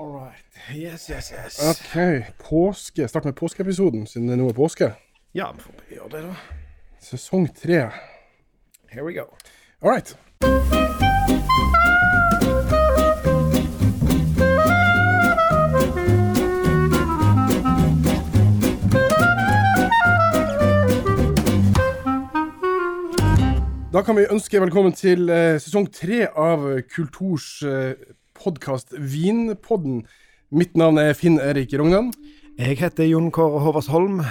All right. Yes, yes, yes. OK. Påske. Start med påskeepisoden, siden det nå er påske. Ja, vi får gjøre det, da. Sesong tre. Here we go. All right. Da kan vi ønske velkommen til eh, sesong tre av Kulturs eh, podkast Vinpodden. Mitt navn er Finn Erik Rognan. Jeg heter Jon Kåre Håvardsholm.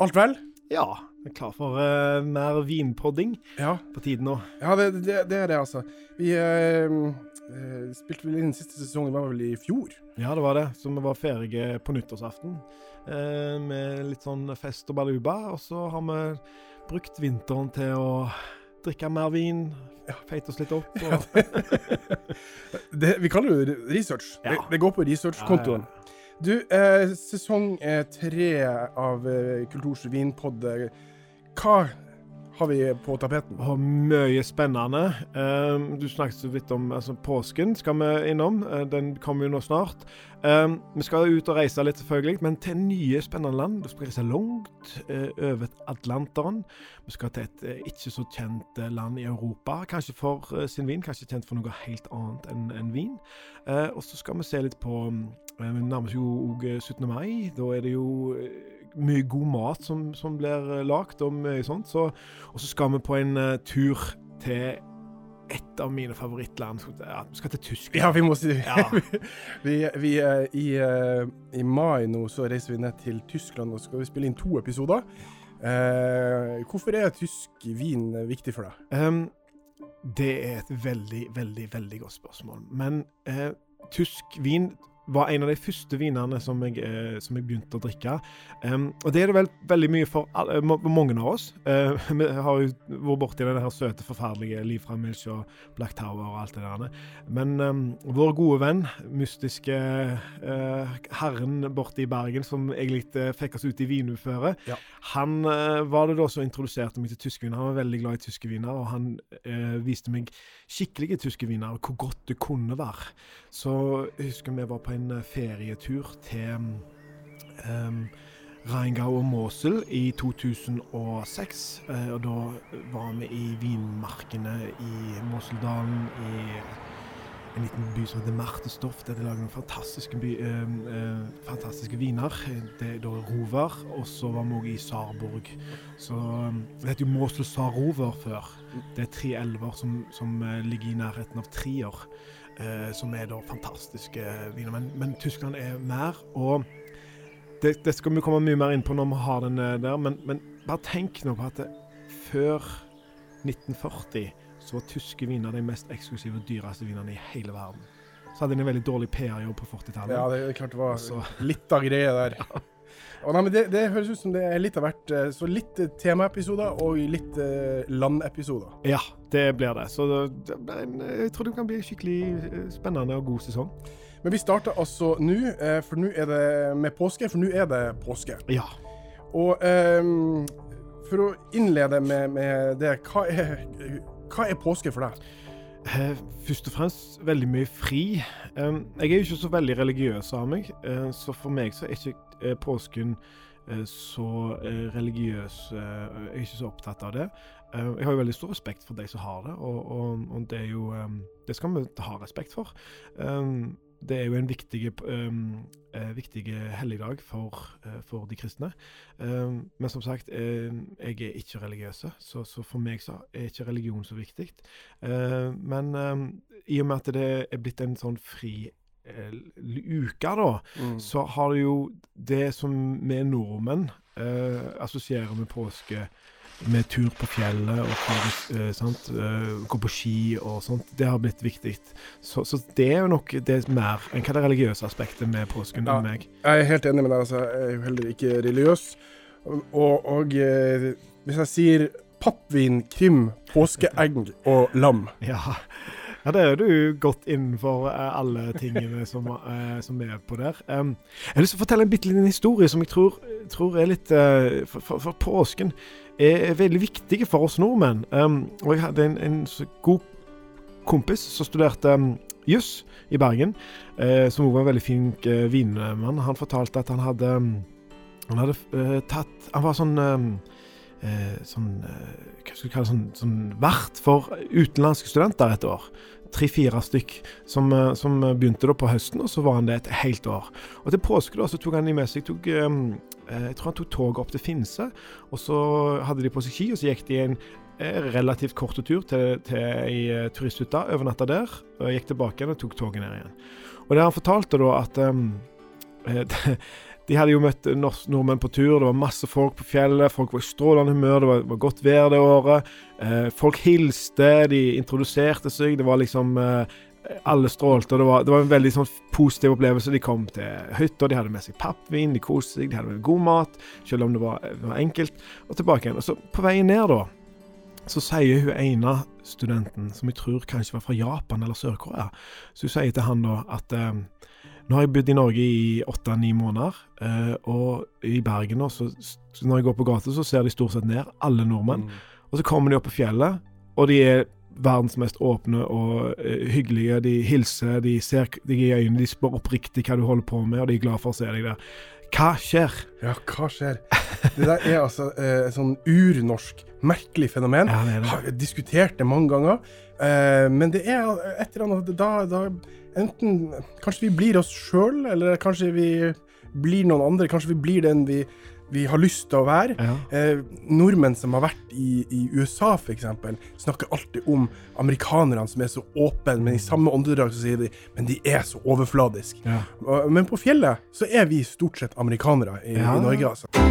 Alt vel? Ja, jeg er klar for uh, mer vinpodding Ja. på tide nå. Ja, det, det, det er det, altså. Vi uh, spilte vel inn siste sesongen, var vel i fjor. Ja, det var det. Så vi var ferdige på nyttårsaften med litt sånn fest og baluba. Og så har vi brukt vinteren til å drikke mer vin, feite oss litt opp. Det, vi kaller det research. Det, det går på researchkontoen. Du, eh, sesong eh, tre av eh, Kulturs vinpod. Hva har vi på tapeten? og mye spennende. Eh, du snakket så vidt om altså, påsken skal vi innom. Eh, den kommer jo nå snart. Eh, vi skal ut og reise litt, selvfølgelig, men til nye spennende land. Vi skal reise langt eh, over Atlanteren. Vi skal til et eh, ikke så kjent land i Europa, kanskje for sin vin, kanskje kjent for noe helt annet enn vin. Og så skal vi se litt på eh, Vi nærmer oss jo 17. mai. Da er det jo mye god mat som, som blir eh, lagd, og mye sånt. Så og så skal vi på en uh, tur til et av mine favorittland. Ja, vi skal til Tyskland. Ja, vi må si Ja. vi, vi, uh, i, uh, I mai nå så reiser vi ned til Tyskland og skal vi spille inn to episoder. Hvorfor er tysk vin viktig for deg? Um, det er et veldig, veldig, veldig godt spørsmål. Men tysk vin var en av de første vinene som jeg, eh, som jeg begynte å drikke. Um, og det er det vel veldig mye for all, eh, mange av oss. Uh, vi har jo vært borti den her søte, forferdelige Liv fra Milch og Black Tower og alt det der. Men um, vår gode venn, mystiske uh, herren borte i Bergen, som egentlig fikk oss ut i vinuføret, Ja. han uh, var det da som introduserte meg til tyske viner. Han var veldig glad i tyske viner, og han viste meg skikkelige tyske viner, og hvor godt det kunne være. Så jeg husker vi var på en eh, ferietur til um, Rheingau og Mosel i 2006. eh, og da var vi i vinmarkene i Moseldalen, i en liten by som heter Martestoff, der de lager noen fantastiske, by, eh, eh, fantastiske viner. Det er da Rover, og så var vi òg i Sarborg. Så eh, Det heter jo Mosel Sarover før. Det er tre elver som, som eh, ligger i nærheten av Trier, eh, som er da fantastiske viner. Men, men Tyskland er mer, og det, det skal vi komme mye mer inn på når vi har den eh, der, men, men bare tenk nå på at det, før 1940 så var tyske viner de mest eksklusive og dyreste vinene i hele verden. Så hadde de en veldig dårlig PR-jobb på 40-tallet. Ja, det er klart det var litt av greia der. Og nei, men det, det høres ut som det er litt av hvert. eh, Så litt eh, temaepisoder og litt eh, landepisoder. Ja, det blir det. Så det, jeg tror det kan bli skikkelig spennende og god sesong. Men vi starter altså nå, for nå er det med påske, for nå er det påske. Ja. Og um, for å innlede med, med det, hva er, hva er påske for deg? Eh, først og fremst veldig mye fri. Eh, jeg er jo ikke så veldig religiøs av meg, eh, så for meg så er ikke påsken så religiøs Jeg er ikke så opptatt av det. Jeg har jo veldig stor respekt for de som har det, og, og, og det er jo Det skal vi ha respekt for. Det er jo en viktig, um, viktig helligdag for, uh, for de kristne. Um, men som sagt, eh, jeg er ikke religiøs, så, så for meg så er ikke religion så viktig. Uh, men um, i og med at det er blitt en sånn fri uh, uke, da, så har det jo det som vi nordmenn assosierer med påske, med tur på fjellet og? Eh, gå på ski og sånt, det har blitt viktig. Så, så det er jo nok det er mer enn hva det religiøse aspektet med påsken Ja. enn meg. Jeg er helt enig med deg. Altså, jeg er jo heller ikke religiøs. Og, og eh, hvis jeg sier pappvin, krim, påskeegg og lam Ja. Ja, det er du godt innenfor eh, alle tingene som, som er på der. Um, jeg har lyst til å fortelle en bitte liten historie som jeg tror, tror er litt for, for, for påsken er, veldig viktige for oss nordmenn. Um, og jeg hadde en, en god kompis som studerte um, juss i Bergen, uh, som også var en veldig fin uh, vinmann. Han fortalte at han hadde Han hadde uh, tatt Han var sånn sånn Hva skal vi kalle det sånn, sånn vert for utenlandske studenter et år. Tre-fire stykk som, som, begynte da på høsten, og så var han det et helt år. Og til påske da så tok han de med seg tok, Jeg tror han tok toget opp til Finse, og så hadde de på seg ski, og så gikk de en relativt kort tur til, til ei eh, turisthytte, overnatta der. og Gikk tilbake igjen og tok toget ned igjen. Og det Han fortalte da at um, de hadde jo møtt nordmenn på tur, det var masse folk på fjellet, folk var i strålende humør, det var, var godt vær det året. Eh, folk hilste, de introduserte seg, det var liksom eh, alle strålte. og det var, det var, en veldig sånn positiv opplevelse. De kom til hytta, de hadde med seg pappvin, de koste seg, de hadde med god mat, selv om det var, det var enkelt. Og tilbake igjen. Og så på veien ned, da så sier hun ene studenten, som jeg tror kanskje var fra Japan eller Sør-Korea, så hun sier til han da at eh, nå har jeg bodd i Norge i åtte-ni måneder, eh, og i Bergen nå, så, når jeg går på gata, så ser de stort sett ned, alle nordmenn. Mm. Og så kommer de opp på fjellet, og de er verdens mest åpne og uh, hyggelige. De hilser, de ser deg i øynene, de spør oppriktig hva du holder på med, og de er glad for å se deg der. Hva skjer? Ja, hva skjer? Det der er altså eh, sånn urnorsk, merkelig fenomen. Ja, det det. Har diskutert det mange ganger. Eh, men det er et eller annet da, da Enten Kanskje vi blir oss sjøl, eller kanskje vi blir noen andre. Kanskje vi blir den vi vi har lyst til å være. Ja. Eh, nordmenn som har vært i, i USA, f.eks., snakker alltid om amerikanerne som er så åpne, men i samme åndedrag så sier de men de er så overfladiske. Ja. Men på fjellet så er vi stort sett amerikanere i, i Norge, altså.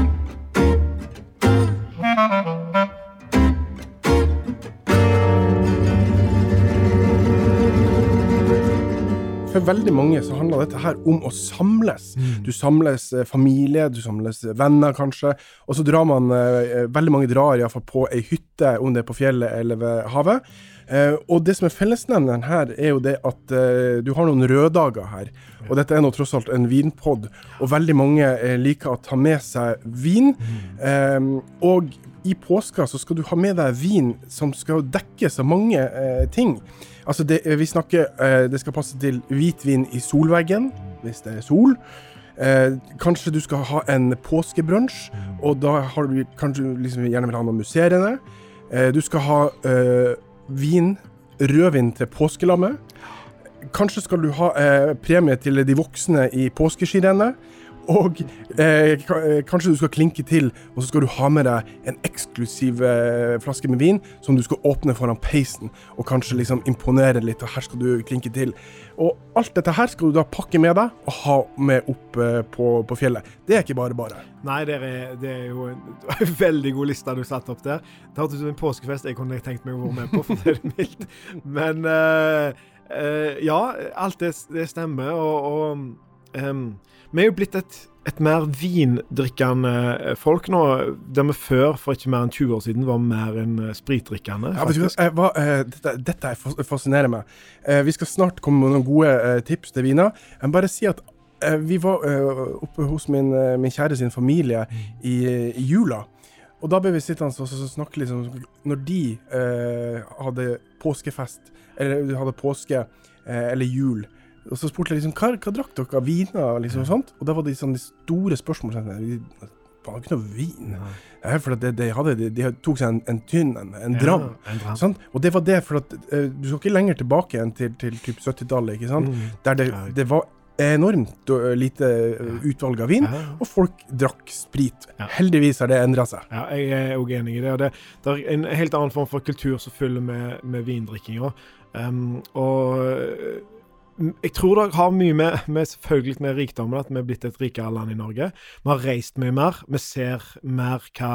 For veldig mange så handler dette her om å samles. Mm. Du samles eh, familie, du samles venner, kanskje. Og så drar man eh, Veldig mange drar iallfall på ei hytte, om det er på fjellet eller ved havet. Eh, og det som er fellesnevneren her, er jo det at eh, du har noen røddager her. Og dette er nå tross alt en vinpod, og veldig mange eh, liker å ta med seg vin. Mm. Eh, og i påska så skal du ha med deg vin som skal dekkes av mange ting. Altså, det, eh, vi snakker eh, Det skal passe til hvitvin i solveggen, hvis det er sol. Eh, kanskje du skal ha en påskebrunsj, og da har du kanskje liksom gjerne vil ha noe musserende. Eh, du skal ha eh, vin, rødvin til påskelammet. Kanskje skal du ha eh, premie til de voksne i påskeskirennet. Og eh, eh, kanskje du skal klinke til, og så skal du ha med deg en eksklusiv eh, flaske med vin som du skal åpne foran peisen, og kanskje liksom imponere litt, og her skal du klinke til. Og alt dette her skal du da pakke med deg og ha med opp eh, på, på, fjellet. Det er ikke bare bare. Nei, det er, det er jo en, en, veldig god liste du satte opp der. Det hørtes ut som en påskefest jeg kunne tenkt meg å være med på, for det er mildt. Men uh, uh, ja, alt det, det stemmer, og, og um, vi er jo blitt et, et mer vindrikkende eh, folk nå, der vi før, for ikke mer enn 20 år siden, var mer enn eh, spritdrikkende. Ja, men, du, hva, uh, dette, dette fascinerer meg. Uh, vi skal snart komme med noen gode uh, tips til viner. Jeg må bare si at vi var oppe hos min, min, kjære sin familie i, i jula. Og da ble vi sittende og snakke liksom Når de hadde påskefest, eller hadde påske eller jul, og så spurte jeg liksom hva, hva drakk dere av viner, liksom, og sånt. Og da var det sånn de store spørsmålene. Det var ikke noe vin. Ja. for det, de, hadde, de, de, tok seg en, en tynn, en, en dram. Ja, en dram. Sånn? Og det var det, for at uh, du skal ikke lenger tilbake enn til, til typ 70-tallet, ikke sant. Mm. Der det, det, var enormt uh, lite uh, utvalg av vin, og folk drakk sprit. Heldigvis har det endra seg. Ja, jeg er òg enig i det. Og det, det, er en helt annen form for kultur som følger med, med vindrikkinga. Um, og jeg tror det har mye med, med selvfølgelig med rikdommen at vi er blitt et rikere land i Norge. Vi har reist mye mer. Vi ser mer hva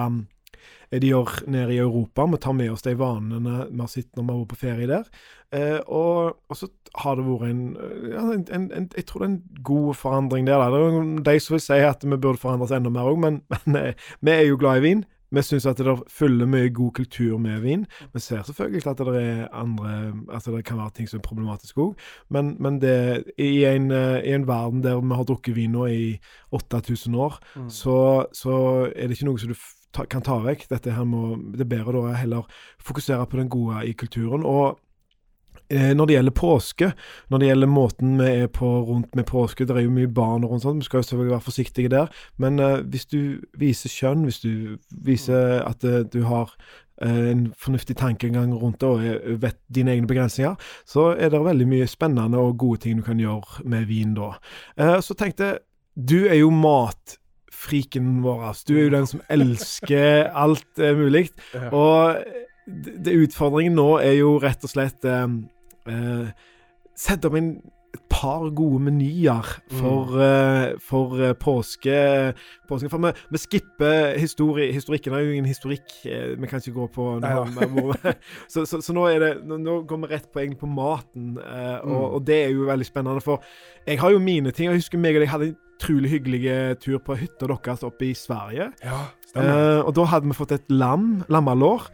de gjør nede i Europa. Vi tar med oss de vanene vi har sett når vi har vært på ferie der. Eh, og, og, så har det vært en, ja, en, en, en, Jeg tror det er en god forandring der. Det er de som vil si at vi burde forandres enda mer òg, men, men eh, vi er jo glad i vin. Vi syns at det følger mye god kultur med vin. Vi ser selvfølgelig at det er andre Altså det kan være ting som er problematisk òg, men, men det, i, en, eh, i, en, verden der vi har drukket vin nå i 8000 år, mm. så, så, er det ikke noe som du ta, kan ta vekk. Dette her må, det er bedre da heller fokusere på den gode i kulturen. og når det gjelder påske, når det gjelder måten vi er på rundt med påske Det er jo mye barn og sånt, vi skal jo selvfølgelig være forsiktige der. Men uh, hvis du viser kjønn, hvis du viser at uh, du har uh, en fornuftig tankegang rundt det og vet dine egne begrensninger, så er det veldig mye spennende og gode ting du kan gjøre med vin da. så tenkte jeg, du er jo matfriken vår. Du er jo den som elsker alt mulig. Og det, utfordringen nå er jo rett og slett eh, sette opp en et par gode menyer for, mm. uh, for uh, påske, påske. For vi, vi skipper histori historikken. Det er jo ingen historikk eh, vi kan ikke gå på. Nå, ja. så, så, så, nå, det, nå, nå, går vi rett på, egentlig på maten, mm. og, og, det er jo veldig spennende. For jeg har jo mine ting. Jeg husker meg og deg hadde en utrolig hyggelig tur på hytta deres oppe i Sverige. Ja, og da hadde vi fått et lam, lammelår,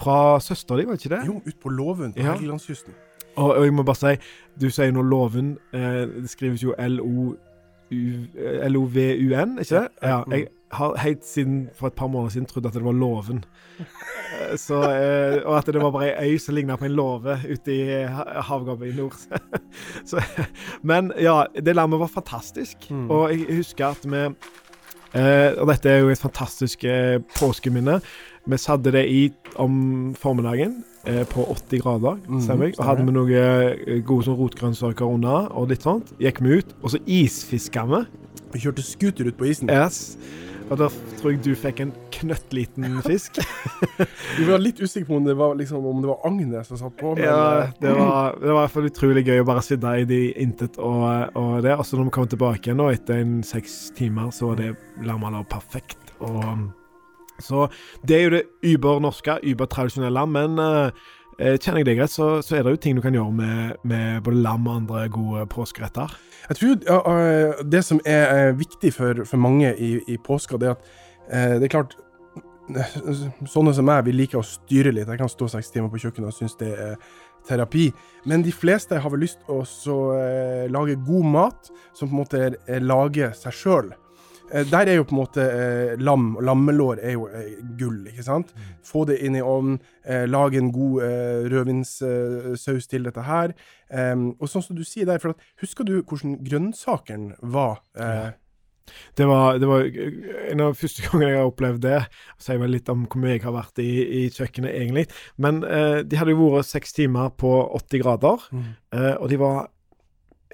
fra søstera di, var det ikke det? Jo, ute på Låven på ja. Helgelandskysten. Og, og, jeg må bare si, du sier nå Loven. Eh, det skrives jo L-O-V-U-N, ikke det? Ja. Jeg har helt siden for et par måneder siden trodd at det var Låven. Eh, så, eh, og at det var bare ei øy som ligna på en låve ute i havgapet i nord. så, men ja, det landet var fantastisk. Mm. Og jeg husker at vi eh, Og dette er jo et fantastisk eh, påskeminne. Vi satte det i om formiddagen eh, på 80 grader, mm, Og hadde vi noen eh, gode sånn rotgrønnsaker unna, og litt sånt. Gikk vi ut, og så isfiska vi. Vi kjørte scooter ut på isen. Yes. Og da tror jeg du fikk en knøttliten fisk. Vi var litt usikre på om det var, liksom, om det var Agnes som satt på. Men, ja, eh, det var, det var i hvert fall utrolig gøy å bare sitte i det intet og, og det. Altså når vi kom tilbake igjen nå etter en seks timer, så var det lamma perfekt. Og så det er jo det über-norske, über-tradisjonelle. Men uh, kjenner jeg deg rett, så, så, er det jo ting du kan gjøre med, med både lam og andre gode påskeretter. Jeg tror uh, det som er viktig for, for mange i, i, påska, det er at uh, det er klart Sånne som meg, vi liker å styre litt. Jeg kan stå seks timer på kjøkkenet og synes det er terapi. Men de fleste har vel lyst til å lage god mat som på en måte er, er lager seg sjøl. Eh, der er jo på en måte eh, lam og lammelår er jo eh, gull, ikke sant. Mm. Få det inn i ovnen, eh, lage en god eh, rødvinssaus til dette her. Um, og sånn som du sier der, for at, husker du hvordan grønnsakene var? Eh? Det var, det var, en av de første gangene jeg har opplevd det. Sier vel litt om hvor mye jeg har vært i, i kjøkkenet, egentlig. Men eh, de hadde jo vært seks timer på 80 grader, mm. eh, og de var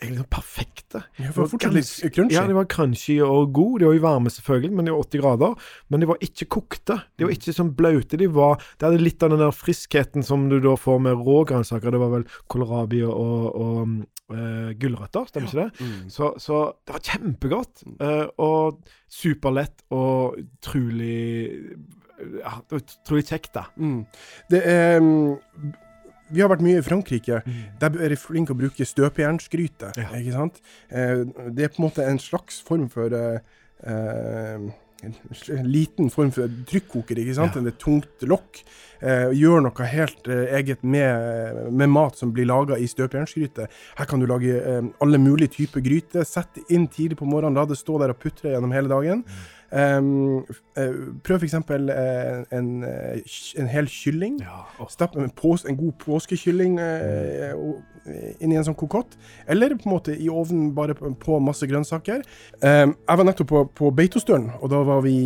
liksom perfekte. Ja, for fortsatt litt crunchy. Ja, de var crunchy og gode. De var jo varme, selvfølgelig, men de var 80 grader. Men de var ikke kokte. De var mm. ikke sånn blaute. De var De hadde litt av den der friskheten som du da får med rå grønnsaker. Det var vel kålrabi og, og, og uh, gulrøtter, stemmer ikke det? Mm. Så, så, det var kjempegodt. Uh, og superlett og utrolig ja, utrolig kjekt, da. Mm. Det er um vi har vært mye i Frankrike. Mm. Der er de flinke å bruke støpejernsgryte. Ja. Ikke sant? Eh, det er på en måte en slags form for eh, eh en liten form for trykkoker. ikke sant? Ja. Det er tungt lokk. Eh, gjør noe helt eh, eget med, med, mat som blir laga i støpejernsgryte. Her kan du lage eh, alle mulige typer gryte. Sett inn tidlig på morgenen, la det stå der og putre gjennom hele dagen. Mm. Um, prøv f.eks. Uh, en, en hel kylling. Ja, oh. Stapp en, pås, en, god påskekylling uh, inn i en sånn kokott. Eller på en måte i ovnen bare på, masse grønnsaker. Jeg var nettopp på, på Beitostølen, og da var vi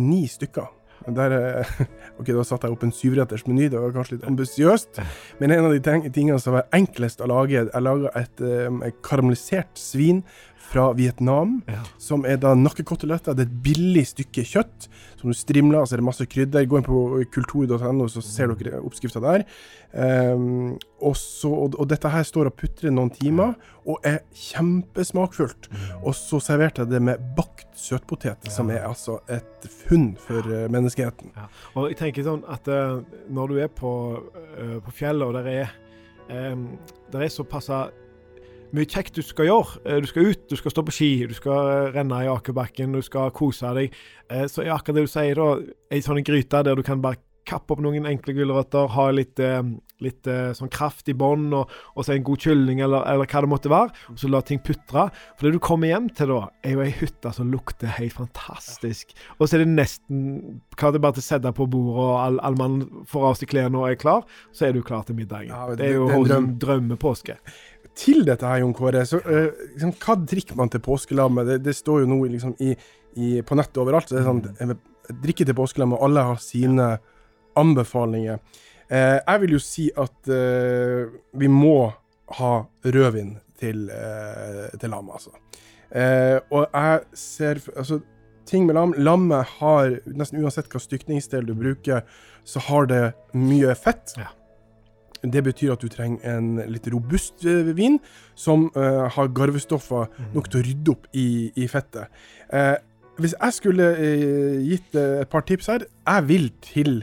ni stykker. Der, ok, Da satte jeg opp en syvretters meny, det var kanskje litt ambisiøst. Men en av de tingene som var enklest å lage, jeg laga et, um, et karamellisert svin fra Vietnam, ja. som er da nakkekoteletter. Det er et billig stykke kjøtt som du strimler, så er det masse krydder. Gå inn på kultur.no, så ser dere oppskrifta der. Um, og, så, og, og, dette her står og putrer noen timer, og er kjempesmakfullt. Mm. Og så serverte jeg det med bakt søtpotet, ja. som er altså et funn for uh, menneskeheten. Ja. Og jeg tenker sånn at uh, når du er på, uh, på fjellet, og der er, um, der er såpass mye kjekt du skal gjøre. Eh, du skal ut, du skal stå på ski, du skal eh, renne i akebakken, du skal kose deg. Eh, så er akkurat det du sier, da, ei sånn gryte der du kan bare kappe opp noen enkle gulrøtter, ha litt, litt sånn kraft i bånn, og, og så en god kylling, eller, eller, hva det måtte være. Og så la ting putre. For det du kommer hjem til da, er jo ei hytte som lukter helt fantastisk. Og så er det nesten hva det bare til å sette på bordet, og all, all mann får av seg klærne og er klar, så er du klar til middagen. Ja, det, det, er jo en drøm. drømmepåske til dette her, Jon Kåre, så uh, liksom, hva drikker man til påskelammet? Det, det, står jo nå liksom, i, i, på nettet overalt. så det er sånn, mm. Drikke til påskelammet, og alle har sine anbefalinger. Uh, jeg vil jo si at uh, vi må ha rødvin til, til lammet, altså. og jeg ser altså, ting med lam. Lammet har, nesten uansett hva stykningsdel du bruker, så har det mye fett. Ja. Det betyr at du trenger en litt robust eh, vin som uh, har garvestoffer mm. nok til å rydde opp i, i fettet. Uh, hvis jeg skulle uh, gitt et par tips her Jeg vil til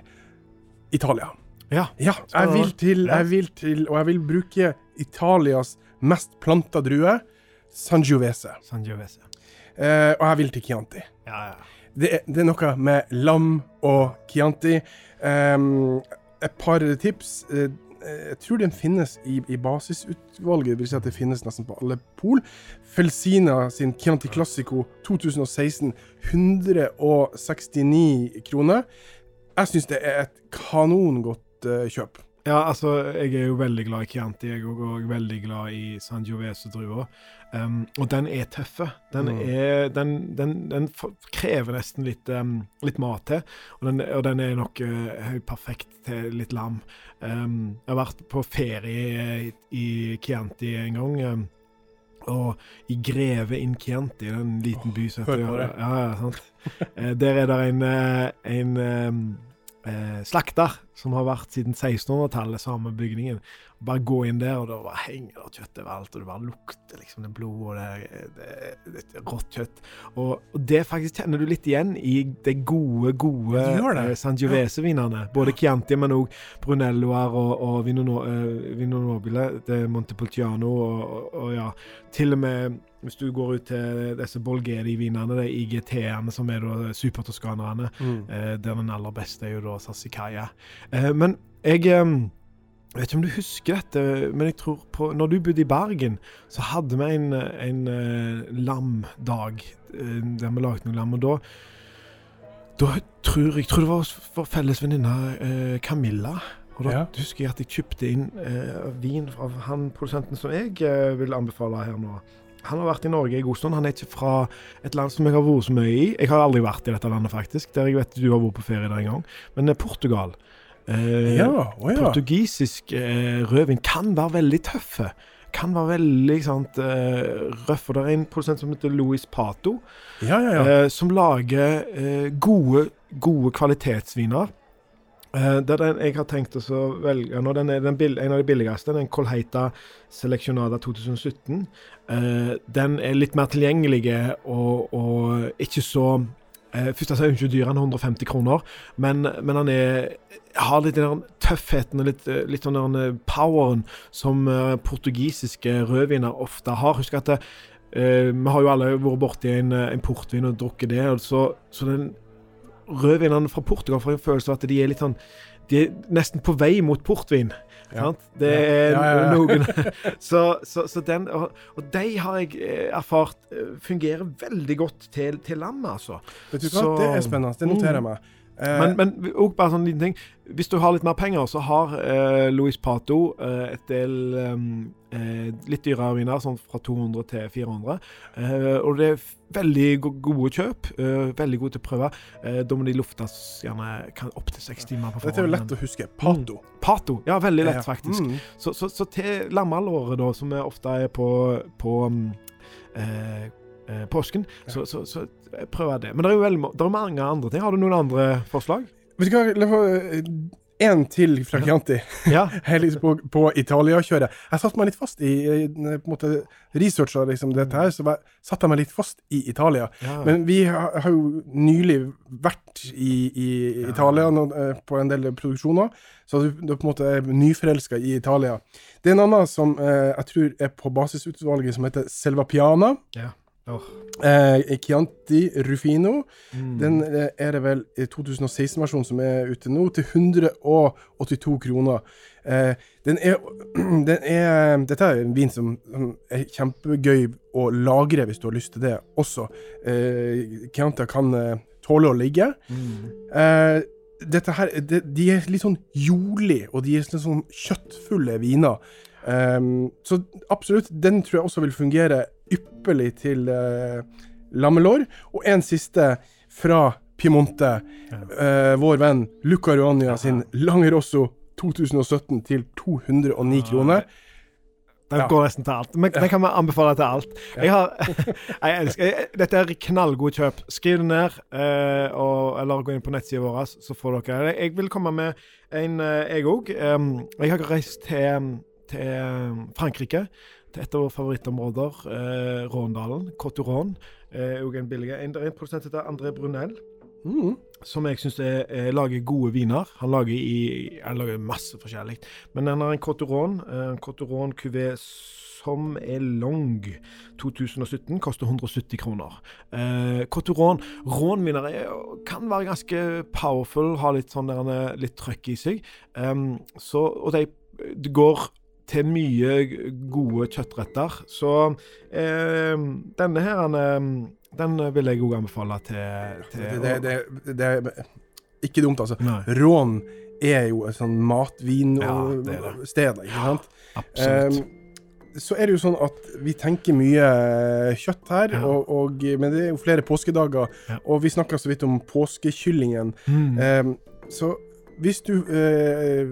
Italia. Ja. ja jeg, vil til, jeg vil til Og jeg vil bruke Italias mest planta drue, Sangiovese. Sangiovese. og jeg vil til Chianti. Ja, ja. Det, er, det er noe med lam og Chianti. Um, et par tips. Eh, jeg tror den finnes i, i basisutvalget. Det vil si at det finnes nesten på alle pol. Felsina sin Chianti Classico 2016, 169 kroner. Jeg syns det er et kanongodt uh, kjøp. Ja, altså, jeg er jo veldig glad i Chianti. Jeg er og veldig glad i San Giovese-drua. Um, og den er tøffe. Den, mm. er, den, den, den krever nesten litt, um, litt mat til. Og den, og den er nok uh, perfekt til litt lam. Um, jeg har vært på ferie i, i Chianti en gang. Um, og i Greve in Chianti, en liten by som heter ja, ja, sant? uh, Der er det en, en, en um, slakter som har vært siden 1600-tallet, samme bygningen. Bare gå inn der, og da bare henger det kjøtt overalt, og du bare lukter liksom det blod og det, det, det, det rått kjøtt. Og, og, det faktisk kjenner du litt igjen i de gode, gode eh, Sangiovese-vinene. Både Chianti, men òg Brunelloer og, og Vino, Vino Nobile, det Montepulciano og, og, og, ja, til og med hvis du går ut til disse Bolgeri-vinene, de IGT-ene som er da supertoskanerne, mm. eh, der den aller beste er jo da Sassicaia. Eh, men jeg eh, jeg vet ikke om du husker dette, men jeg tror på Når du bodde i Bergen, så hadde vi en, en uh, lamdag uh, der vi lagde noe lam. Og da, da tror jeg tror det var vår felles venninne Camilla. Og da ja. husker jeg at jeg kjøpte inn vin av han produsenten som jeg vil anbefale her nå. Han har vært i Norge i god stund. Han er ikke fra et land som jeg har vært så mye i. Jeg har aldri vært i dette landet, faktisk. Der jeg vet du har vært på ferie der en gang. Men Portugal. Eh, ja, oh ja. Portugisisk eh, rødvin kan være veldig tøffe. Kan være veldig sant, eh, røff. Og det er en produsent som heter Louis Pato, ja, eh, som lager eh, gode, gode kvalitetsviner. Uh, det er den jeg har tenkt å velge nå. Den er den en av de billigste. Den Colheita Seleccionada 2017. Uh, den er litt mer tilgjengelig og, og ikke så Eh, først altså, er ikke dyr, han er 150 kroner, men, men han er, har litt den tøffheten og litt, eh, litt sånn den eh, poweren som uh, portugisiske rødviner ofte har. Husk at det, eh, vi har jo alle vært borti en, en portvin og drukket det, og så, så den rødvinene fra Portugal får en følelse av at de er litt sånn De er nesten på vei mot portvin. Ja. Det er ja, noen så, så, så, den Og, og de har jeg eh, erfart eh, fungerer veldig godt til, til landet, altså. Vet du hva, så, det er spennende. Det noterer jeg meg. Eh, men, men også bare sånn liten ting. Hvis du har litt mer penger, så har eh, Louis Pato eh, et del um, eh, litt dyrere viner, sånn fra 200 til 400. Eh, og det er veldig gode kjøp. Eh, veldig gode til å prøve. da må de luftes gjerne opptil seks timer på forhånd. Dette er jo lett å huske. Pato. Mm. Pato, ja, veldig lett, faktisk. Mm. Så, så, så, til lammelåret, da, som ofte er på, på um, eh, påsken. Ja. Så, så, så prøver det. Men det er jo veldig, det er mange andre ting. Har du noen andre forslag? Vet du hva, en til fra Chianti. Ja. liksom på, på Italia-kjøret. Jeg satte meg litt fast i, på en måte researcha liksom dette her, så jeg satte jeg meg litt fast i Italia. Ja. Men vi har, har, jo nylig vært i, i. Italia eh, på en del produksjoner, så du, du på en måte er nyforelska i Italia. Det er en annen som eh, jeg tror er på basisutvalget, som heter Selva Piana. Ja. Oh. Eh, Chianti Rufino. Mm. Den eh, er det vel 2016-versjonen som er ute nå, til 182 kroner. Eh, den er, den er Dette er en vin som, som, er kjempegøy å lagre hvis du har lyst til det også. Eh, Chianti kan eh, tåle å ligge. Mm. Eh, dette her, de, de er litt sånn jordlige, og de er litt sånn kjøttfulle viner. Så absolutt, den tror jeg også vil fungere ypperlig til uh, lammelår. Og en siste fra Piemonte. Ja. Uh, vår venn Luca Ruania sin Lange Rosso 2017 til 209 kroner. Den Ja. går nesten til alt. Men den kan vi anbefale til alt. Jeg har, jeg elsker, jeg, dette er knallgod kjøp. Skriv det ned, eh, og, eller gå inn på nettsida vår, så får dere Jeg vil komme med en, eh, jeg òg. jeg har reist til, til Frankrike, til et av våre favorittområder, eh, Råndalen. Coturon. Eh, en billig en, det er en produsent heter André Brunel Mm. som jeg syns lager gode viner. Han lager, i, han lager masse forskjellig. Men han har en Coturon, eh, en Coturon Cuvée som er long 2017, koster 170 kroner. Eh, Coturon rånvinnere er- kan være ganske powerful, ha litt sånn der, er litt trøkk i seg. Um, så, og de, det går til mye gode kjøttretter. Så eh, denne her eh, den vil jeg òg anbefale til, til Det, det, det, det er ikke dumt, altså. Nei, Rån er jo et sånn matvinsted, Ja, ikke sant? absolutt. Um, så er det jo sånn at vi tenker mye eh, kjøtt her, Ja. og, og, men det er jo flere påskedager. Ja. Og vi snakka så vidt om påskekyllingen. Mm. Um, så hvis du eh, er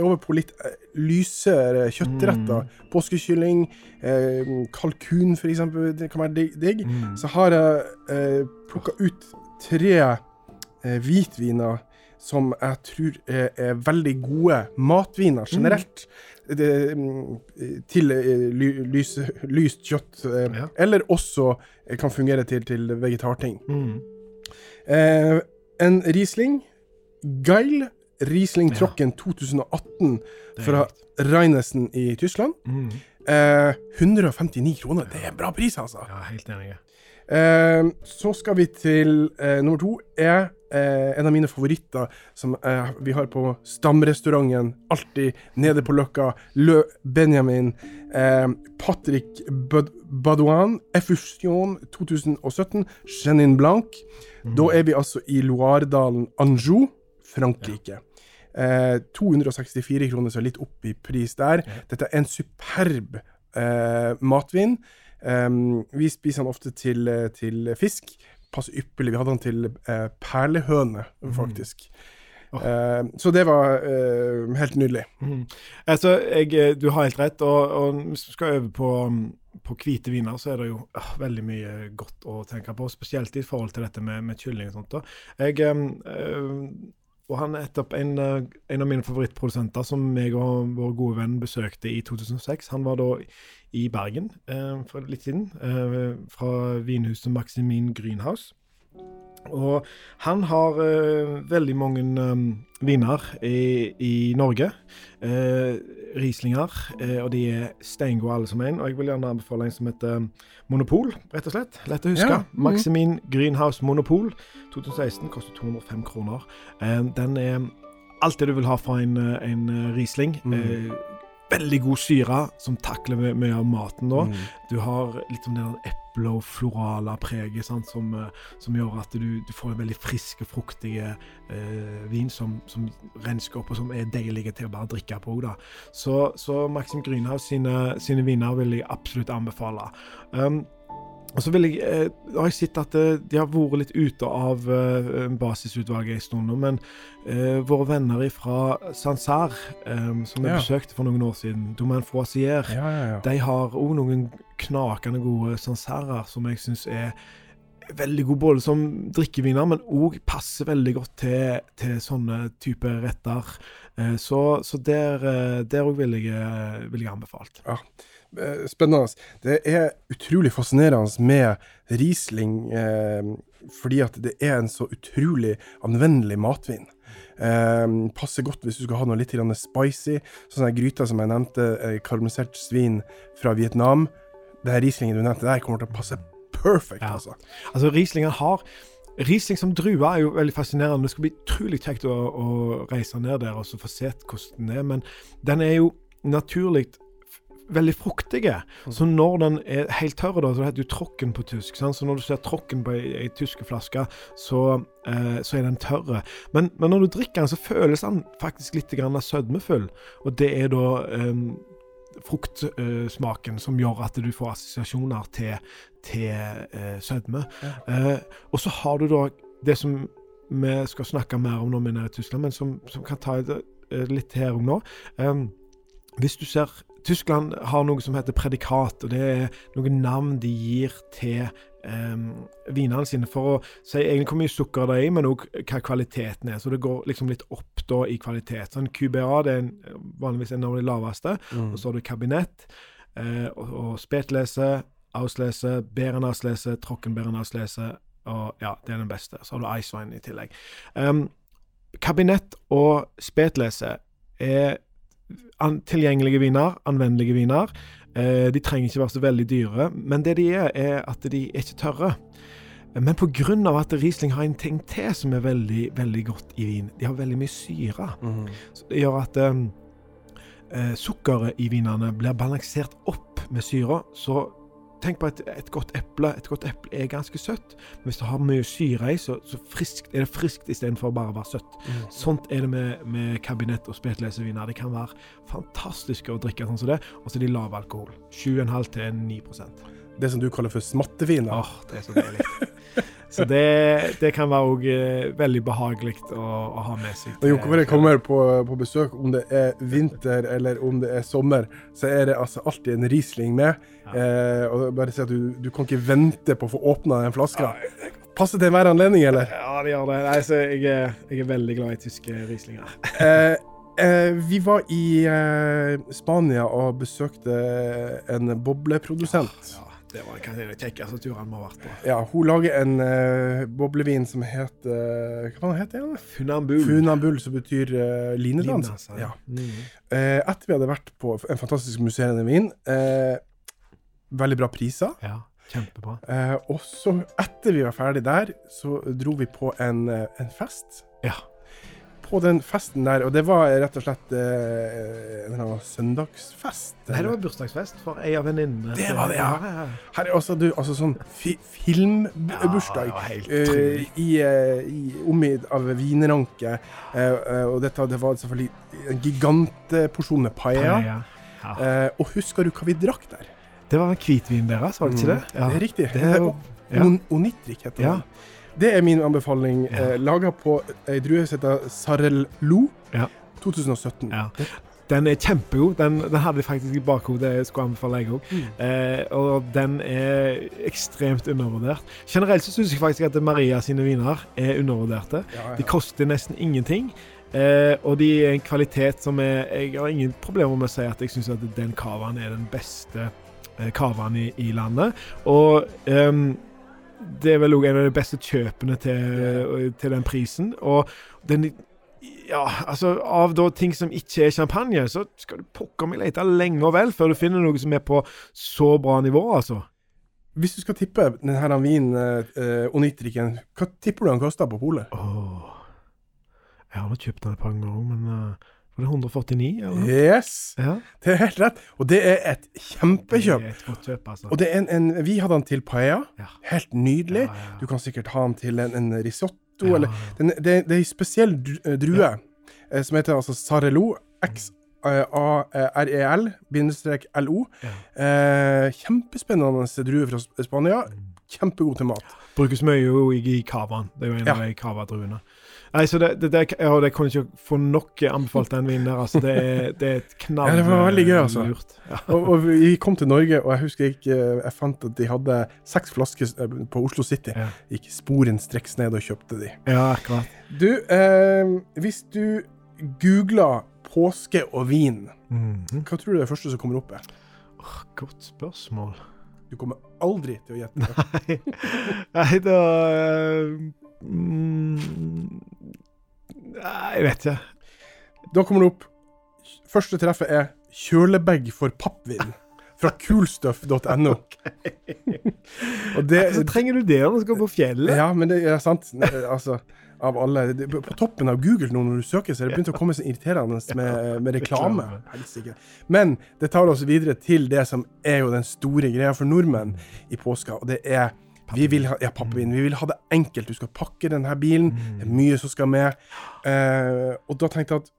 over på litt eh, lysere kjøttretter, Mm. påskekylling, eh, kalkun f.eks., det kan være digg, Mm. så har jeg eh, plukka ut tre eh, hvitviner som jeg tror er, er veldig gode matviner generelt. Det, mm, til eh, ly, lys, lyst kjøtt. Eh, Ja. Eller også eh, kan fungere til, til vegetarting. Mm. Eh, en Riesling. Geil. Riesling Ja. Trocken 2018 er fra Reinesen i Tyskland. Mm. Eh, 159 kroner. Det er bra pris, altså. Ja, helt enig. Eh, så skal vi til eh, nummer to. Er eh, en av mine favoritter som eh, vi har på stamrestauranten. Alltid nede på Løkka. Le Benjamin. Eh, Patrick Bad Badouin. Effusion 2017. Chenin Blanc. Mm. Da er vi altså i Loiredalen Anjou, Frankrike. Eh, 264 kroner, så litt opp i pris der. Dette er en superb eh, matvin. Um, vi spiser den ofte til, eh, til fisk. Passer ypperlig. Vi hadde den til eh, perlehøne, faktisk. Åh. Eh, så det var eh, helt nydelig. Mm. Altså, jeg, eh, du har helt rett. Og, og hvis vi skal øve på, mm, på hvite viner, så er det jo ah, veldig mye godt å tenke på. Spesielt i forhold til dette med, med kylling og sånt. da. Jeg, eh, eh, og han er nettopp en, eh, en av mine favorittprodusenter som jeg og vår gode venn besøkte i 2006. Han var da i Bergen eh, for litt siden, eh, fra vinhuset Maximin Greenhouse. Og han har uh, veldig mange um, viner i, i Norge. Uh, Rieslinger. uh, og de er steingode alle som en. Og jeg vil gjerne anbefale en som heter Monopol, rett og slett. Lett å huske. Ja, mhm. Maximin Greenhouse Monopol. 2016 koster 205 kroner. Eh, den er alt det du vil ha fra en, eh, en eh, Riesling. Mm. Eh, veldig god syre, som takler mye, av maten da. Mm. Du har litt sånn den eple- og florale preget som, eh, som gjør at du, du får veldig frisk og fruktig eh, vin som, som rensker opp, og som er deilige til å bare drikke på. Da. Så, så Maxim Grünhaus sine, sine viner vil jeg absolutt anbefale. Um, og så vil jeg, eh, har jeg sett at eh, de har vært litt ute av eh, basisutvalget en stund nå, men eh, våre venner fra Sansar, eh, som jeg Ja. besøkte for noen år siden, Domaine Froisier, Ja, ja, ja. de har òg noen knakende gode sansarer som jeg syns er veldig gode både som drikkeviner, men òg passer veldig godt til, til sånne type retter. Eh, Så, så der òg ville jeg, vil jeg anbefalt. Eh, Spennende. Det er utrolig fascinerende med Riesling, eh, fordi at det er en så utrolig anvendelig matvin. Eh, passer godt hvis du skal ha noe litt spicy. Sånn gryter som jeg nevnte, eh, karamellisert svin fra Vietnam. Det her Rieslingen du nevnte der, kommer til å passe perfect, Ja. altså. Altså, Rieslingen har Riesling som drue er jo veldig fascinerende. Det skal bli utrolig kjekt å, å reise ned der og så få sett hvordan den er. Men den er jo naturlig veldig fruktige. Så når den er helt tørr, da, så heter det tråkken på tysk. Sant? Så når du ser tråkken på ei, tysk flaske, så, eh, så er den tørr. Men, men når du drikker den, så føles den faktisk litt grann sødmefull. Og det er da eh, fruktsmaken som gjør at du får assosiasjoner til, til eh, sødme. Eh, og så har du da det som vi skal snakke mer om når vi er nede i Tyskland, men som, som kan ta det eh, litt her og nå. Um, hvis du ser Tyskland har noe som heter predikat, og det er noen navn de gir til um, vinene sine for å si egentlig hvor mye sukker det er i, men òg hva kvaliteten er. Så det går liksom litt opp da i kvalitet. Sånn QBA det er en, vanligvis en av de laveste, og så har du kabinett eh, og, og spetlese, auslese, Berenauslese, Trockenberenauslese, og ja, det er den beste. Så har du Icewein i tillegg. Um, kabinett og spetlese er tilgjengelige viner, anvendelige viner. Eh, de trenger ikke være så veldig dyre, men det de er, er at de er ikke tørre. Men pga. at Riesling har en ting til som er veldig, veldig godt i vin. De har veldig mye syre. Mm. Så det gjør at um, eh, sukkeret i vinene blir balansert opp med syra. Så tenk på et, et godt eple. Et godt eple er ganske søtt, men hvis det har mye syre i, så, så friskt, er det friskt istedenfor bare å være søtt. Sånt er det med, med kabinett og spetleseviner. Det kan være fantastisk å drikke sånn som det, og så er de lav alkohol. 7,5 til 9 Det som du kaller for smattevin. da. Åh, det er så deilig. Så det, det kan være òg veldig behagelig å, å ha med seg. Når Jon kommer på, på besøk, om det er vinter eller om det er sommer, så er det altså alltid en Riesling med. Eh, og bare si at du, du kan ikke vente på å få åpna den flaska. Passer til enhver anledning, eller? Ja, det gjør det. Nei, så jeg, er- jeg er veldig glad i tyske Rieslinger. Eh, eh, vi var i eh, Spania og besøkte en bobleprodusent. Ja, det var en av de kjekkeste turene vi har vært på. Ja, hun lager en uh, boblevin som heter Hva heter den? Funambul. Funambul, som betyr uh, linedans. Linas, Ja. Mm. Uh, etter vi hadde vært på en fantastisk musserende vin, uh, veldig bra priser. ja, kjempebra. Eh, og så, etter vi var ferdig der, så dro vi på en, eh, en fest. Ja. På den festen der, og det var rett og slett eh, eller annen søndagsfest. Nei, det var bursdagsfest for ei av venninnene. Det var det, ja. Her er også du, altså sånn fi, filmbursdag. Ja, det var eh, i, eh, i, omgitt av vinranke. Eh, eh, og dette det var selvfølgelig en gigantporsjon med paella. Ja. Ja. Eh, og husker du hva vi drakk der? Det var hvitvin deres, var det ikke det? Ja. Det er riktig. Det er jo- ja. On Onitrik heter Ja. Det er min anbefaling. Ja. Eh, Laga på ei drue som heter Sarello Ja. 2017. Ja. Den er kjempegod. Den, den hadde jeg faktisk i bakhodet. Jeg skulle anbefale jeg òg. Eh, og den er ekstremt undervurdert. Generelt så syns jeg faktisk at Maria sine viner er undervurderte. Ja, ja. De koster nesten ingenting. Eh, og de er en kvalitet som er Jeg har ingen problemer med å si at jeg syns at den cavaen er den beste eh, cavaen i, i landet. Og ehm, det er vel òg en av de beste kjøpene til, til den prisen. Og den Ja, altså Av da ting som ikke er champagne, så skal du pokker meg lete lenge og vel før du finner noe som er på så bra nivå, altså. Hvis du skal tippe denne vinen, eh, Onitriken, hva tipper du den koster på polet? Oh. Jeg har nå kjøpt den et par ganger, men uh, var det 149, eller? Yes! Ja. Det er helt rett. Og det er et kjempekjøp. Det er et godt kjøp, altså. Og det en, en Vi hadde den til paella. Ja. Helt nydelig. Ja. Du kan sikkert ha den til en, en risotto, eller den, det, det er en spesiell eh, drue eh, som heter altså Sarelo. X-A-R-E-L bindestrek L-O. Ja. Eh, kjempespennende drue fra Spania. Mm. Kjempegod til mat. Brukes mye i, i cavaen. Det er jo en av de cava-druene. Nei, så det, det, det, ja, det kan ikke få nok anbefalt den vinen der. Altså, det, er, det er et knall Ja, det var veldig gøy, altså. Ja. Og, og vi kom til Norge, og jeg husker jeg, Jeg fant at de hadde seks flasker eh, på Oslo City. Ja. Gikk sporenstreks ned og kjøpte de. ja, akkurat. Du, eh, hvis du googler påske og vin, mm. hva tror du det første som kommer opp er? Oh, godt spørsmål. Du kommer aldri til å gjette det. Nei, Nei da eh, mm, Nei, jeg vet ikke. Da kommer det opp Første treffet er kjølebag for pappvin fra coolstuff.no. og det Så trenger du det når du skal på fjellet? Ja, men det er sant. Altså, av alle det, På toppen av Google nå når du søker, så er det begynt å komme så irriterende med, med reklame. Men det tar oss videre til det som er jo den store greia for nordmenn i påska, og det er vi vil ha, ja, pappavin. Vi vil ha det enkelt. Du skal pakke denne bilen. Det er mye som skal med. Eh, og da tenkte jeg at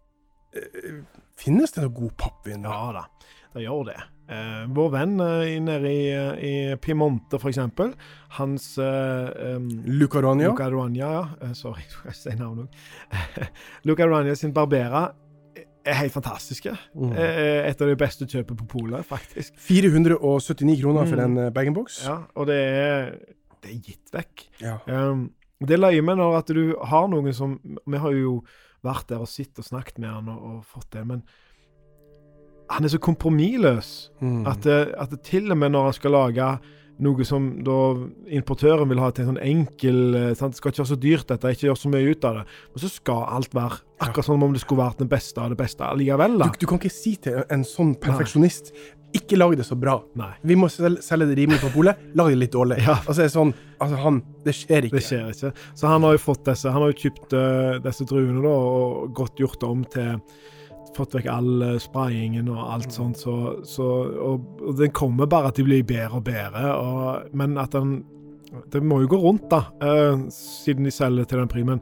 eh, Finnes det noe god pappvin? Ja da, det gjør det. Eh, vår venn eh, nede i, i Piemonte, f.eks. Hans eh, um, Lucarania. Lucarania, ja. Eh, sorry, jeg sier navnet òg. Lucarania sin Barbera er helt fantastiske. Mm. Eh, et av de beste kjøpene på polet, faktisk. 479 kroner for mm. en bag-in-box. Ja, og det er, det er gitt vekk. Ja. Um, det løyer meg når at du har noen som Vi har jo vært der og sittet og snakket med han og, og fått det, men han er så kompromissløs mm. at, at det til og med når han skal lage noe som da importøren vil ha til en sånn enkel eh, sant? Det skal ikke være så dyrt, dette, ikke gjøre så mye ut av det. Men så skal alt være akkurat sånn om det skulle vært den beste av det beste allikevel. Du, du, kan ikke si til en sånn perfeksjonist ikke lag det så bra. Nei. Vi må selge det rimelig på polet. Lag det litt dårlig. Ja. Altså, sånn, altså han, det skjer ikke. Det skjer ikke. Så han har jo fått disse Han har jo kjøpt uh, disse druene da, og godt gjort det om til fått vekk all uh, sprayingen og alt mm. sånt, så, så og, og, den kommer bare at de blir bedre og bedre. Og, men at den Det må jo gå rundt, da, uh, siden de selger til den primen.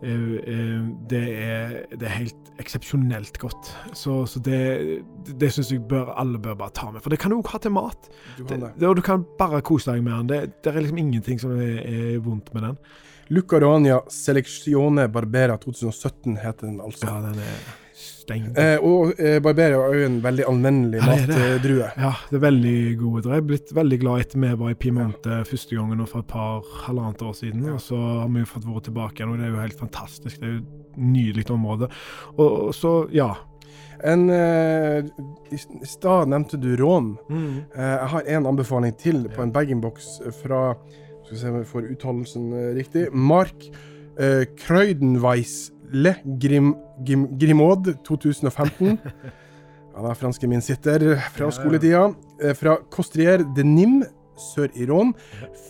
Uh, det, er, det, er, helt eksepsjonelt godt. Så, så det, det syns jeg bør, alle bør bare ta med. For det kan du òg ha til mat. Du det, det, og du kan bare kose deg med den. Det, det er liksom ingenting som er, er vondt med den. Lucarania Selezione Barbera 2017 heter den altså. Ja, den er Eh, og eh, Barberia er jo en veldig anvendelig matdrue. Ja, det er veldig gode druer. Jeg er blitt veldig glad etter vi var i Piemonte ja. første gangen for et par halvannet år siden. Ja. Og så har vi jo fått vært tilbake igjen, og det er jo helt fantastisk. Det er jo et nydelig område. Og så, ja. En, eh, I stad nevnte du rån. Mm. Eh, jeg har en anbefaling til på en bag-in-box fra Skal vi se om jeg får uttalelsen eh, riktig. Mark eh, Kreudenweis Le Grim, Grim, Grimaud 2015. Han er franske min sitter fra skoletida. Eh, fra Costrier de Nim sør i Rån.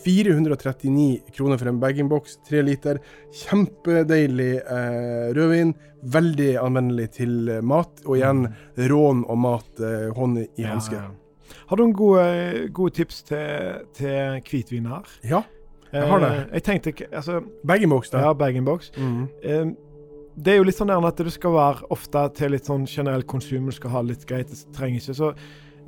439 kroner for en bag-in-box, tre liter. Kjempedeilig eh, rødvin. Veldig anvendelig til eh, mat. Og igjen mm. rån og mat eh, hånd i hanske. Ja, Har du noen gode, gode tips til, til hvitviner? Ja, jeg har det. Eh, jeg tenkte altså, Bag-in-box, da. Ja, bag-in-box. Mm. Det er jo litt sånn at det skal være ofte til litt sånn generell konsum. Du skal ha litt greit, det trenger ikke. Så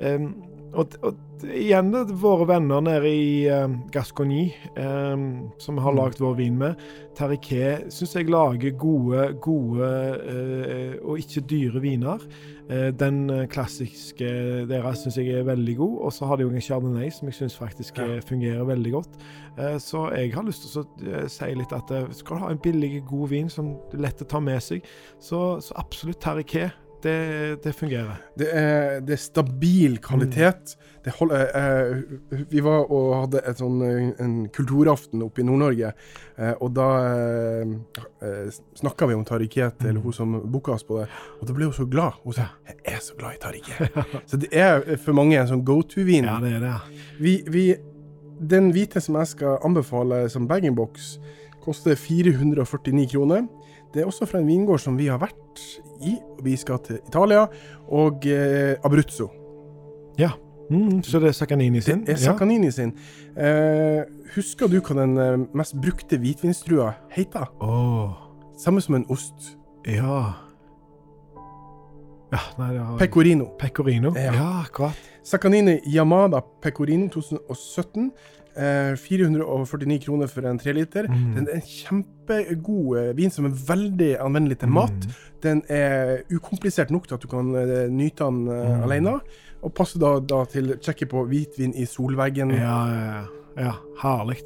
um, og, og, igjen våre venner nede i uh, Gascogny, um, som vi har mm. lagd vår vin med, Tariquet, syns jeg lager gode, gode uh, og ikke dyre viner. Uh, den klassiske deres syns jeg er veldig god. Og så har de jo en chardonnay som jeg syns faktisk ja. fungerer veldig godt. Uh, så jeg har lyst til å si litt at skal du ha en billig, god vin som er lett å ta med seg, så, så absolutt Tariquet det, det fungerer. Det er, det er, stabil kvalitet. Mm. Hold, eh, vi var og hadde sånn, en kulturaften oppe i Nord-Norge, eh, og da eh, eh snakka vi om Tariket, mm. eller hun som booka oss på det, og da ble hun så glad. Hun sa 'Jeg er så glad i Tariket'. så det er for mange en sånn go to-vin. Ja, det er det. Vi, vi, den hvite som jeg skal anbefale som bag-in-box, koster 449 kroner. Det er også fra en vingård som vi har vært i. Vi skal til Italia, og eh, Abruzzo. Ja. Mm, så det er Sacanini sin? Det er Sacanini ja. sin. Eh, husker du hva den eh, mest brukte hvitvinstrua heter? Oh. Samme som en ost. Ja. ja nei, har... Pecorino. Pecorino, ja, ja akkurat. Sacanini Yamada Pecorino 2017. 449 eh, kroner for en treliter. Mm. Den er en kjempegod eh, vin som er veldig anvendelig til mat. Mm. Den er ukomplisert nok til at du kan uh, nyte den mm. alene. Og passer da, da til å sjekke på hvitvin i solveggen. Ja, ja, ja. Herlig.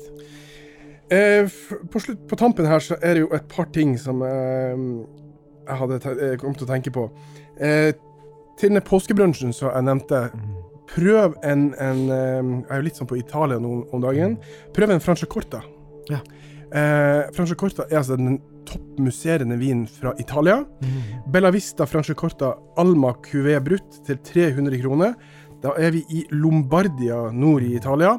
Eh, på, slutt, på tampen her så er det jo et par ting som eh, jeg hadde kommet til å tenke på. Eh, til den påskebrunsjen som jeg nevnte, mm. Prøv en, en, Jeg er jo litt sånn på Italia nå om dagen. Prøv en Franciacorta. Ja. Eh, Franciacorta er altså den toppmusserende vinen fra Italia. Mm. Bella Vista Franciacorta Alma Cuvé Brutt til 300 kroner. Da er vi i Lombardia nord i Italia.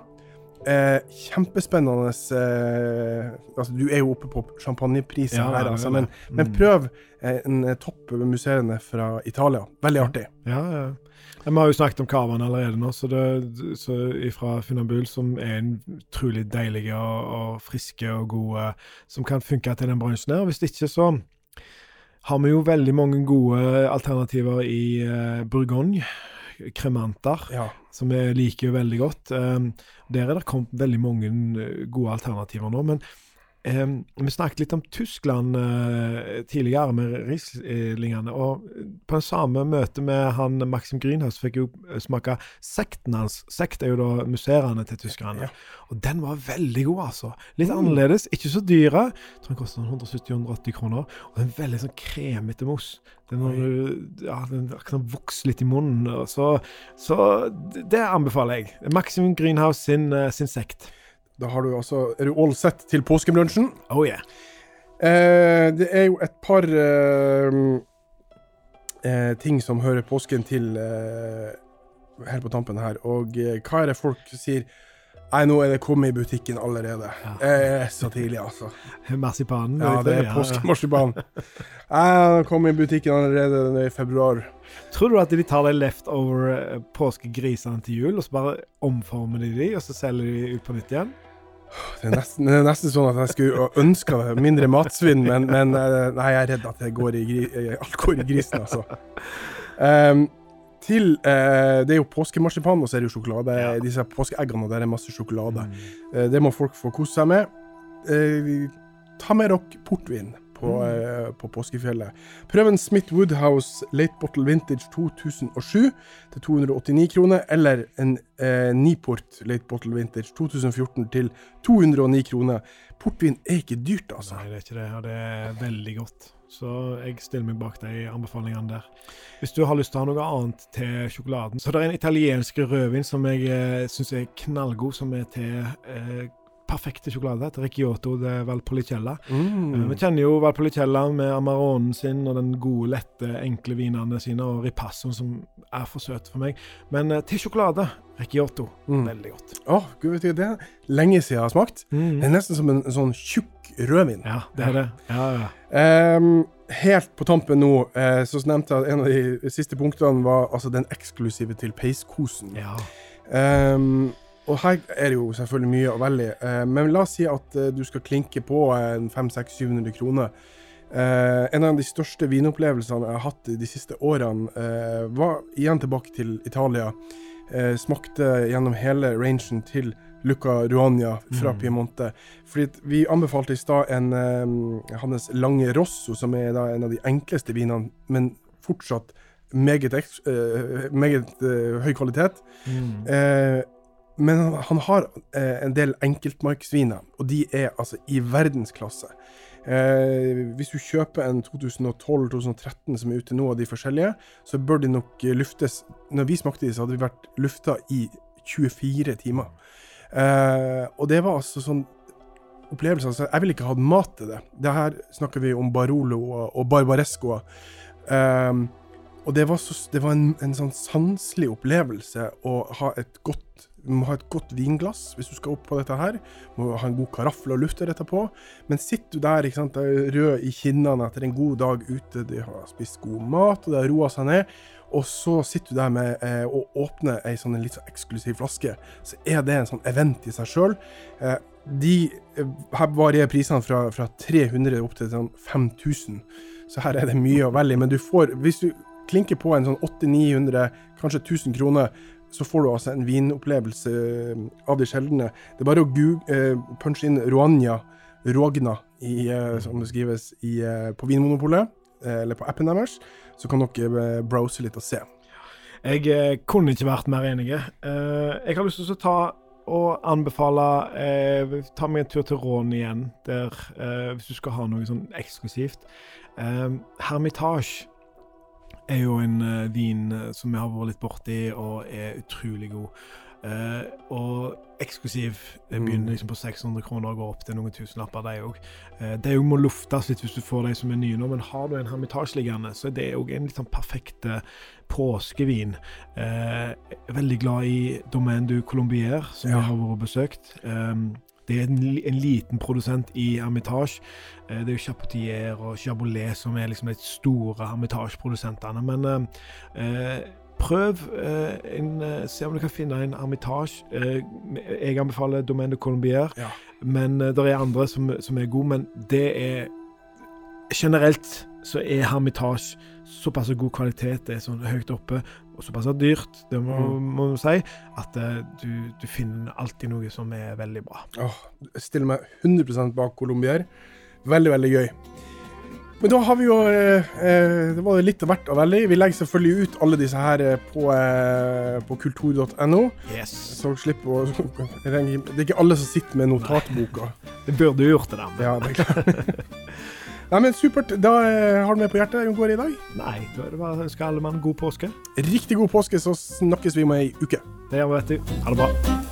Eh, kjempespennende eh, altså Du er jo oppe på champagneprisen Ja, her, er altså, men, men, men Mm. prøv eh, en eh, topp museene fra Italia. Veldig artig. Ja, ja. Vi har jo snakket om Kavan allerede nå, så det, så fra Finnambul, som er en utrolig deilige og, og friske og gode, som kan funke til den bransjen her. Hvis ikke, så har vi jo veldig mange gode alternativer i uh, Bourgogne. Kremanter, Ja. som vi liker veldig godt. Um, der er det kommet veldig mange gode alternativer nå. Men um, vi snakket litt om Tyskland eh, tidligere, med Rieslingene. Og på det samme møte med han Maxim Grünhaus fikk jo smake sekten hans. Sekt er jo da museene til tyskerne. Ja. Og den var veldig god, altså. Litt Mm. annerledes, ikke så dyre. Jeg tror den koster sånn 170-180 kroner. Og den er veldig sånn kremete mos. Den, har, ja, den kan vokse litt i munnen. Så, så det det anbefaler jeg. Maxim Grünhaus sin, eh, sin sekt. Da har du altså, er du all set til påskebrunsjen. Oh yeah. Eh, det er jo et par eh, eh, ting som hører påsken til eh, helt på tampen her. Og eh, hva er det folk sier? Nei, nå er det kommet i butikken allerede. Ja. Eh, så tidlig, altså. Marsipanen. Ja, det er påskemarsipan. Eh, kom i butikken allerede i februar. Tror du at de tar de leftover eh, påskegrisene til jul, og så bare omformer de de, og så selger de ut på nytt igjen? Det er nesten, det er nesten sånn at jeg skulle ønska mindre matsvinn, men, men eh, nei, jeg er redd at det går i, gri- eh, alt går i grisen, altså. Um, til uh, Det er jo påskemarsipan, og så er det jo sjokolade. Ja. Disse påskeeggene, der er masse sjokolade. Mm. Uh, det må folk få kose seg med. Uh, ta med dere portvin på, Mm. på påskefjellet. Prøv en Smith Woodhouse Late Bottle Vintage 2007 til 289 kroner, eller en eh, Niport Late Bottle Vintage 2014 til 209 kroner. Portvin er ikke dyrt, altså. Nei, det er ikke det, og det er veldig godt. Så jeg stiller meg bak de anbefalingene der. Hvis du har lyst til å ha noe annet til sjokoladen, så det er en italiensk rødvin som jeg eh, syns er knallgod, som er til eh, perfekte sjokolade. Til Ricciotto de Valpolicella. Eh, Mm. Vi kjenner jo Valpolicella med Amaronen sin og den gode, lette, enkle vinene sine, og Ripassoen som er for søt for meg. Men eh, til sjokolade, Ricciotto. Mm. Veldig godt. Åh, gud, vet du, det er lenge siden jeg har smakt. Det er nesten som en, en sånn tjukk rødvin. Ja, det er det. Ja, ja. Um, helt på tampen nå, eh, så nevnte jeg at en av de siste punktene var altså den eksklusive til peiskosen. ja. Ehm, og her er det jo selvfølgelig mye velge i. Eh, men la oss si at eh, du skal klinke på en 500-700 kroner. Eh, en av de største vinopplevelsene jeg har hatt de siste årene, var igjen tilbake til Italia. Smakte gjennom hele rangen til Luca Ruania fra Mm. Piemonte. Fordi vi anbefalte i stad en hans Lange Rosso, som er en av de enkleste vinene, men fortsatt meget, meget høy kvalitet. Mm. Eh, men han, har eh, en del enkeltmarksviner, og de er altså i verdensklasse. Eh, hvis du kjøper en 2012-2013 som er ute nå, av de forskjellige, så bør de nok eh, luftes Når vi smakte de, så hadde vi vært lufta i 24 timer. Eh, og det var altså sånn opplevelse. Altså, jeg ville ikke hatt mat til det. Det her snakker vi om Barolo og Barbaresco. Eh, og det var, så, det var en, en sånn sanselig opplevelse å ha et godt Du må ha et godt vinglass hvis du skal opp på dette her. Du må ha en god karaffel og lufte dette på. Men sitter du der ikke sant, rød i kinnene etter en god dag ute, de har spist god mat, og det har roa seg ned, og så sitter du der med eh, og åpner ei sånn litt så eksklusiv flaske, så er det en sånn event i seg sjøl. Eh, de, eh, her varierer prisene fra, fra 300 opp til sånn 5000. Så her er det mye å velge i. Men du får, hvis du klinker på en sånn 800-900, kanskje 1000 kroner, så får du altså en vinopplevelse av de sjeldne. Det er bare å eh, punche inn Ruanya Rogna, i, eh, som det skrives i, eh, på Vinmonopolet, eh, eller på appen deres, så kan dere eh, browse litt og se. Jeg eh, kunne ikke vært mer enig. Jeg har lyst til å ta og anbefale eh, Ta meg en tur til Rån igjen, der hvis du skal ha noe sånn eksklusivt. Hermitage er jo en eh, vin eh, som vi har vært litt borti, og er utrolig god. Uh, og eksklusiv eh, begynner liksom på 600 kroner og går opp til noen tusenlapper, de òg. Uh, de òg må luftes litt hvis du får de som er nye nå, men har du en Hermitage liggende, så er det òg en litt sånn perfekt påskevin. Uh, veldig glad i Domaine du Colombier, som Ja. jeg har vært besøkt. Um, det er en, en liten produsent i Hermitage. Eh, det er jo Chapotier og Chabolet som er liksom de store Hermitage-produsentene. Men eh, eh, prøv eh, en, Se om du kan finne en Hermitage. Eh, jeg anbefaler Domaine de Colombier, Ja. men det er andre som, som er gode. Men det er Generelt så er Hermitage såpass god kvalitet, det er sånn høyt oppe, og såpass dyrt, det må Mm. man si, at eh, du, du finner alltid noe som er veldig bra. Åh, jeg stiller meg 100% bak Colombier. Veldig, veldig gøy. Men da har vi jo eh, eh, Det var litt av hvert av veldig. Vi legger selvfølgelig ut alle disse her eh, på, eh, på kultur.no, Yes. så slipper å Det er ikke alle som sitter med notatboka. Det burde jo gjort det, da. Ja, det er klart. Nei, men Supert. Da eh, har du med på hjertet Jon Kåre i dag. Nei, da er ønsker ønske alle mann god påske. Riktig god påske, så snakkes vi om ei uke. Det gjør vi, vet du. Ha det bra.